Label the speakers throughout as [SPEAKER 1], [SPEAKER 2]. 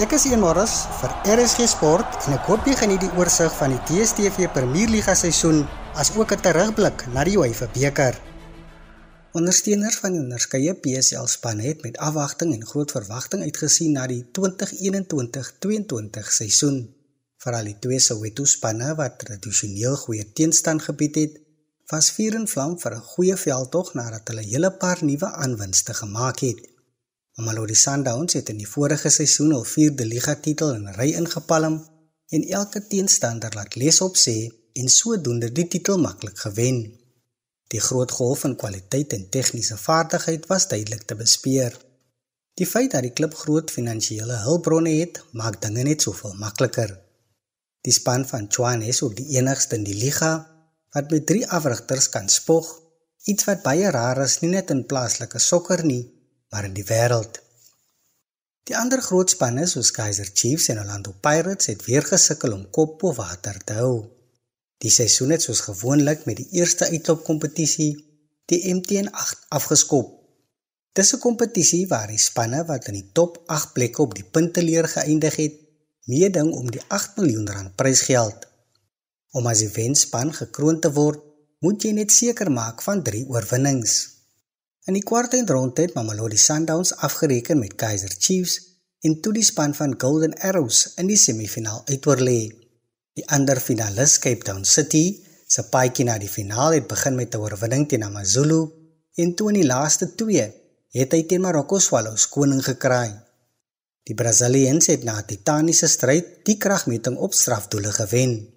[SPEAKER 1] Ek is Ian Morris vir RSG Sport en ek hoop jy geniet die oorsig van die DStv Premierliga seisoen as ook 'n terugblik na die UEFA beker. Ondersteuners van onderskeie PSL spanne het met afwagting en groot verwagting uitgesien na die 2021-22 seisoen. Veral die twee Soweto spanne wat tradisioneel goeie teenstand gebied het, was vuur en vlam vir 'n goeie veldtog nadat hulle 'n hele paar nuwe aanwinste gemaak het. Mamelodi Sundowns het in die vorige seisoen al 4de liga titel in ry ingepalm en elke teenstander laat lees op sê en sodoende die titel maklik gewen. Die groot golf in kwaliteit en tegniese vaardigheid was duidelik te bespeur. Die feit dat die klub groot finansiële hulpbronne het, maak dinge net soveel makliker. Die span van Chuan is ook die enigste in die liga wat met drie afrigters kan spog, iets wat baie rar is nie net in plaaslike sokker nie, maar in die wêreld. Die ander groot spanne soos Kaizer Chiefs en Orlando Pirates het weer gesukkel om kop bo water te hou. Die seisoen het soos gewoonlik met die eerste uitloopkompetisie, die MTN 8 afgeskop. Dis 'n kompetisie waar die spanne wat in die top 8 plekke op die punteleer geëindig het, meeding om die 8 miljoen rand prysgeld. Om as die wenspan gekroon te word, moet jy net seker maak van 3 oorwinnings. In die kwart eindronde het Mamelodi Sundowns afgereken met Kaizer Chiefs en toe die span van Golden Arrows in die semifinaal uitoorlê. Die ander finalis, Cape Town City, se paadjie na die finaal het begin met 'n oorwinning teen AmaZulu en toe in die laaste 2 het hy teen Marokko Swallows koning gekraai. Die Brazilians het na 'n titaniese stryd die kragmeting op strafdoele gewen.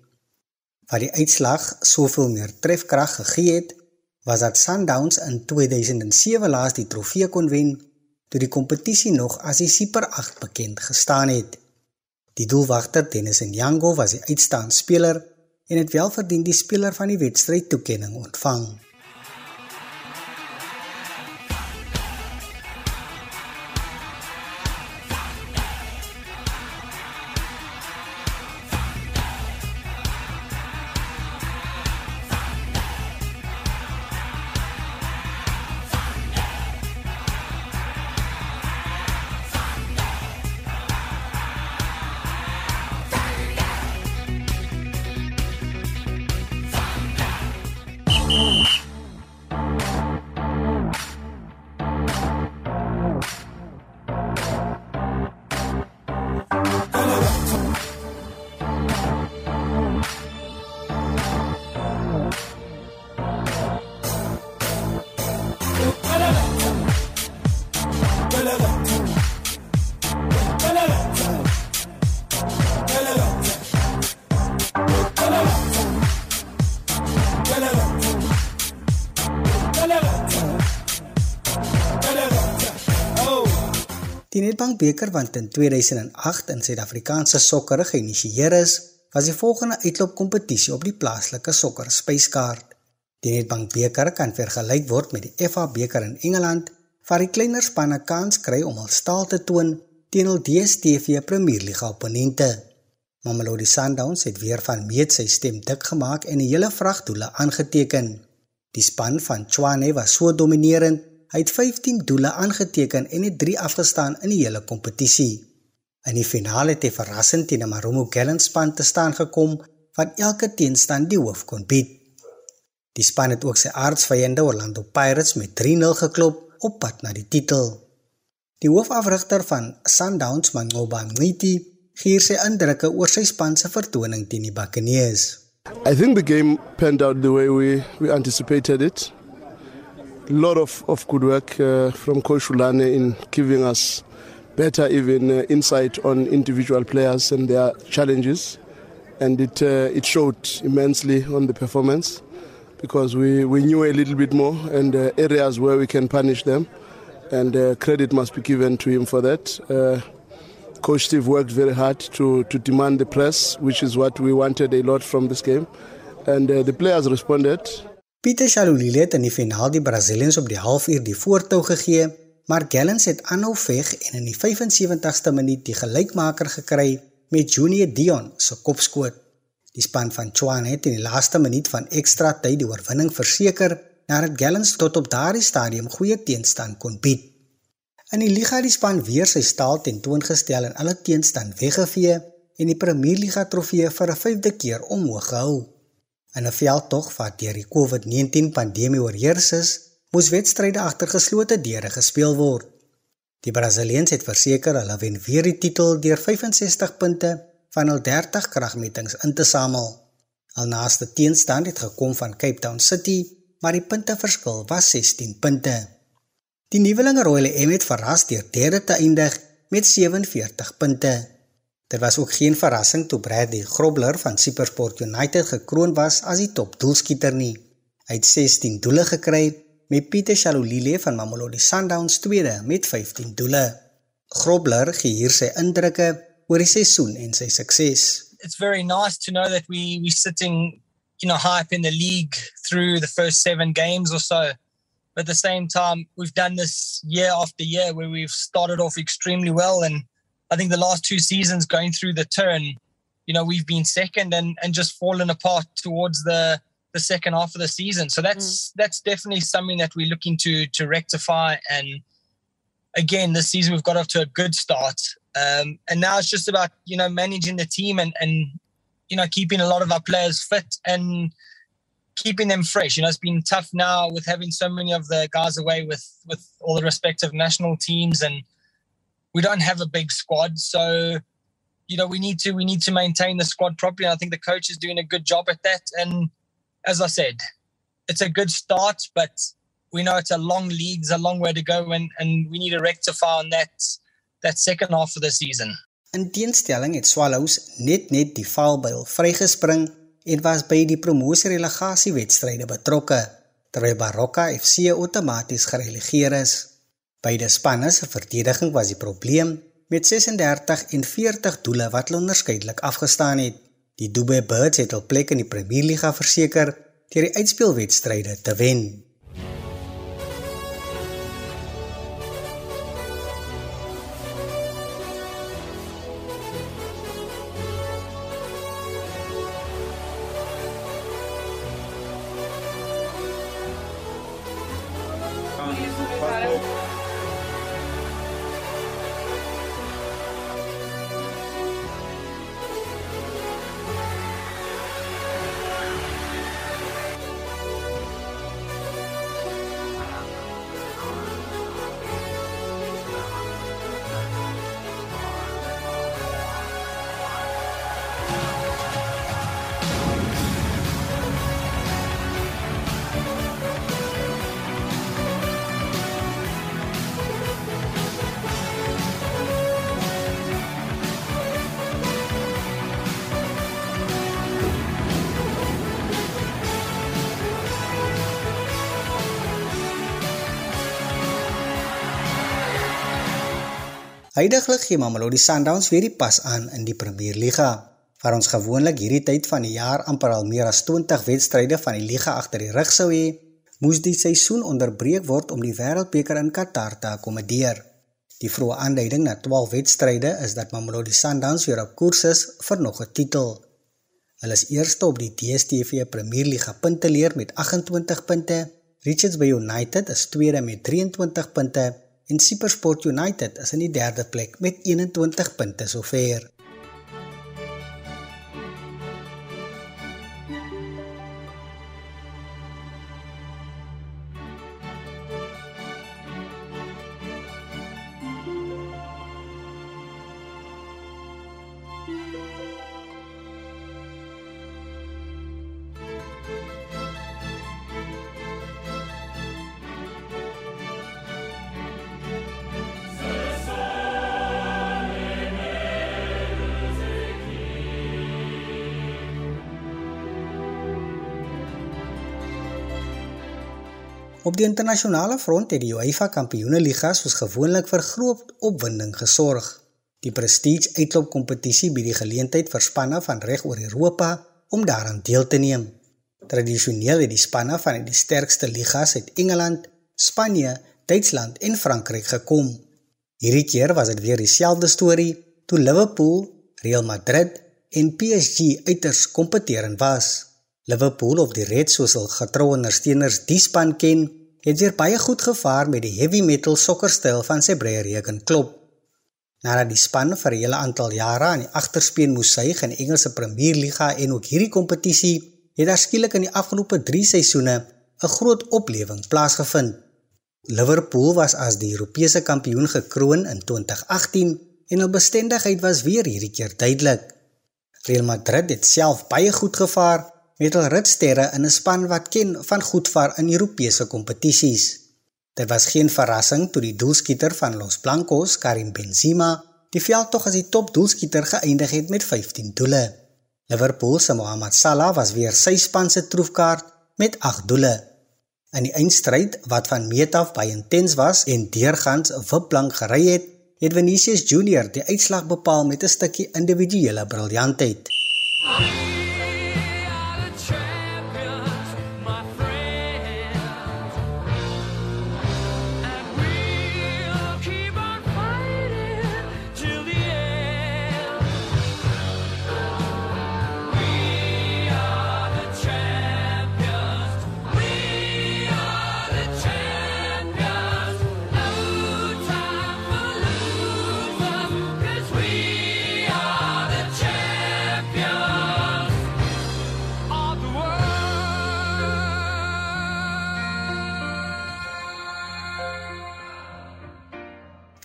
[SPEAKER 1] Wat die uitslag soveel meer trefkrag gegee het, was dat Sundowns in 2007 laas die trofee kon wen toe die kompetisie nog as die Super 8 bekend gestaan het. Die doelwagter Dennis Nyango was die uitstaande speler en het wel verdien die speler van die wedstryd toekenning ontvang. Beker wat in 2008 in Suid-Afrikaanse sokker geïnisieer is, was die volgende uitloopkompetisie op die plaaslike sokker spyskaart. Die Nedbank beker kan vergelyk word met die FA beker in Engeland, waar die kleiner spanne kans kry om hul staal te toon teen hul DStv Premierliga opponente. Mamelodi Sundowns het weer van meet sy stem dik gemaak en 'n hele vrag doele aangeteken. Die span van Tshwane was so dominerend Hy het 15 doele aangeteken en het 3 afgestaan in die hele kompetisie. In die finale het hy verrassend teen 'n Marumo Gallants span te staan gekom wat elke teenstand die hoof kon bied. Die span het ook sy aardsvyende Orlando Pirates met 3-0 geklop op pad na die titel. Die hoofafrigter van Sundowns, Mangoba Ngiti, gee sy indrukke oor sy span se vertoning teen die Buccaneers.
[SPEAKER 2] I think the game panned out the way we we anticipated it. A lot of, of good work uh, from Coach Ulane in giving us better even uh, insight on individual players and their challenges. And it, uh, it showed immensely on the performance because we, we knew a little bit more and uh, areas where we can punish them. And uh, credit must be given to him for that. Uh, Coach Steve worked very hard to, to demand the press, which is what we wanted a lot from this game. And the players responded.
[SPEAKER 1] Pieter Chalulile het in die finaal die Brazilians op die halfuur die voortou gegee, maar Gallants het aanhou veg en in die 75ste minuut die gelykmaker gekry met Junior Dion se kopskoot. Die span van Chuan het in die laaste minuut van ekstra tyd die oorwinning verseker nadat Gallants tot op daardie stadium goeie teenstand kon bied. In die liga het die span weer sy staal tentoongestel en alle teenstand weggevee en die Premier Liga trofee vir 'n vyfde keer omhoog gehou. In 'n veldtog wat deur die COVID-19 pandemie oorheers is, moes wedstryde agter geslote deure gespeel word. Die Brasiliërs het verseker hulle wen weer die titel deur 65 punte van hul 30 kragmetings in te samel. Al naaste teenstand het gekom van Cape Town City, maar die punteverskil was 16 punte. Die nuwelinge Royal M het verras deur derde te eindig met 47 punte. Dit was ook geen verrassing toe Bradley Grobler van SuperSport United gekroon was as die topdoelskieter nie. Hy het 16 doele gekry met Pieter Shalulile van Mamelodi Sundowns tweede met 15 doele. Grobler gee hier sy indrukke oor die seisoen en sy sukses.
[SPEAKER 3] It's very nice to know that we we sitting you know hype in the league through the first 7 games or so. But at the same time, we've done this year after year where we've started off extremely well. And I think the last two seasons going through the turn, you know, we've been second and, and just fallen apart towards the, the second half of the season. So that's mm. that's definitely something that we're looking to to rectify. And again, this season we've got off to a good start. Um, and now it's just about, you know, managing the team and, and you know, keeping a lot of our players fit and keeping them fresh. You know, it's been tough now with having so many of the guys away with with all the respective national teams, and we don't have a big squad. So, you know, we need to we need to maintain the squad properly. And I think the coach is doing a good job at that. And as I said, it's a good start, but we know it's a long league, it's a long way to go, and and we need to rectify on that that second half of the season.
[SPEAKER 1] In teenstelling het Swallows net net die valbuil vrygespring en was by die promosie relegasie wedstryde betrokke terwyl Baroka FC outomaties gerelegeer is. Beide spanne se verdediging was die probleem met 36 en 40 doele wat hulle onderskeidelik afgestaan het. Die Dubai Birds het hul plek in die Premier Liga verseker deur die uitspelwedstryde te wen. Huidiglik gee Mamelodi Sundowns weer die pas aan in die Premier Liga. Waar ons gewoonlik hierdie tyd van die jaar amper al meer as 20 wedstryde van die liga agter die rug sou hê, moes die seisoen onderbreek word om die Wêreldbeker in Qatar te akkommodeer. Die vroeë aanduiding na 12 wedstryde is dat Mamelodi Sundowns weer op koers is vir nog 'n titel. Hulle is eerste op die DStv Premier Liga punteleer met 28 punte. Richards Bay United is tweede met 23 punte en SuperSport United is in die derde plek met 21 punte sover. Op die internasionale front het die UEFA Kampioenligga soos gewoonlik vir groot opwinding gesorg. Die prestige uitloopkompetisie bied die geleentheid vir spanne van reg oor Europa om daaraan deel te neem. Tradisioneel het die spanne van die sterkste ligas uit Engeland, Spanje, Duitsland en Frankryk gekom. Hierdie keer was dit weer dieselfde storie toe Liverpool, Real Madrid en PSG uiters kompeterend was. Liverpool of die Reds soos hul getroue ondersteuners die span ken, het weer baie goed gevaar met die heavy metal sokkerstyl van sy Breëregen klop. Nadat die span vir 'n hele aantal jare aan die agterspeen moes suig in Engelse Premierliga en ook hierdie kompetisie, het daar skielik in die afgelope 3 seisoene 'n groot oplewing plaasgevind. Liverpool was as die Europese kampioen gekroon in 2018 en hul bestendigheid was weer hierdie keer duidelik. Real Madrid het self baie goed gevaar met hul ritsterre in 'n span wat ken van goed vaar in Europese kompetisies. Dit was geen verrassing toe die doelskieter van Los Blancos, Karim Benzema, die veldtog as die top doelskieter geëindig het met 15 doele. Liverpool se Mohamed Salah was weer sy span se troefkaart met 8 doele. In die eindstryd wat van meet af baie intens was en deurgangs wipblank gery het, het Vinicius Junior die uitslag bepaal met 'n stukkie individuele briljantheid.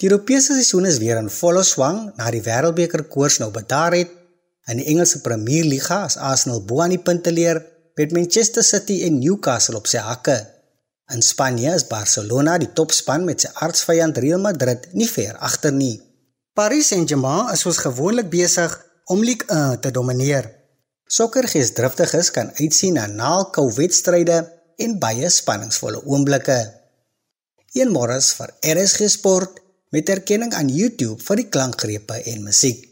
[SPEAKER 1] Die Europese seisoen is weer in volle swang na die Wêreldbeker koers nou bedaar het. In die Engelse Premierliga is Arsenal bo aan die punte leer met Manchester City en Newcastle op sy hakke. In Spanje is Barcelona die topspan met sy aardsvyand Real Madrid nie ver agter nie. Paris Saint-Germain is soos gewoonlik besig om Ligue 1 te domineer. Sokkergeesdriftiges kan uitsien na naalkou wedstryde en baie spanningsvolle oomblikke. Een môre vir RSG Sport met erkenning aan YouTube vir die klankgrepe en musiek.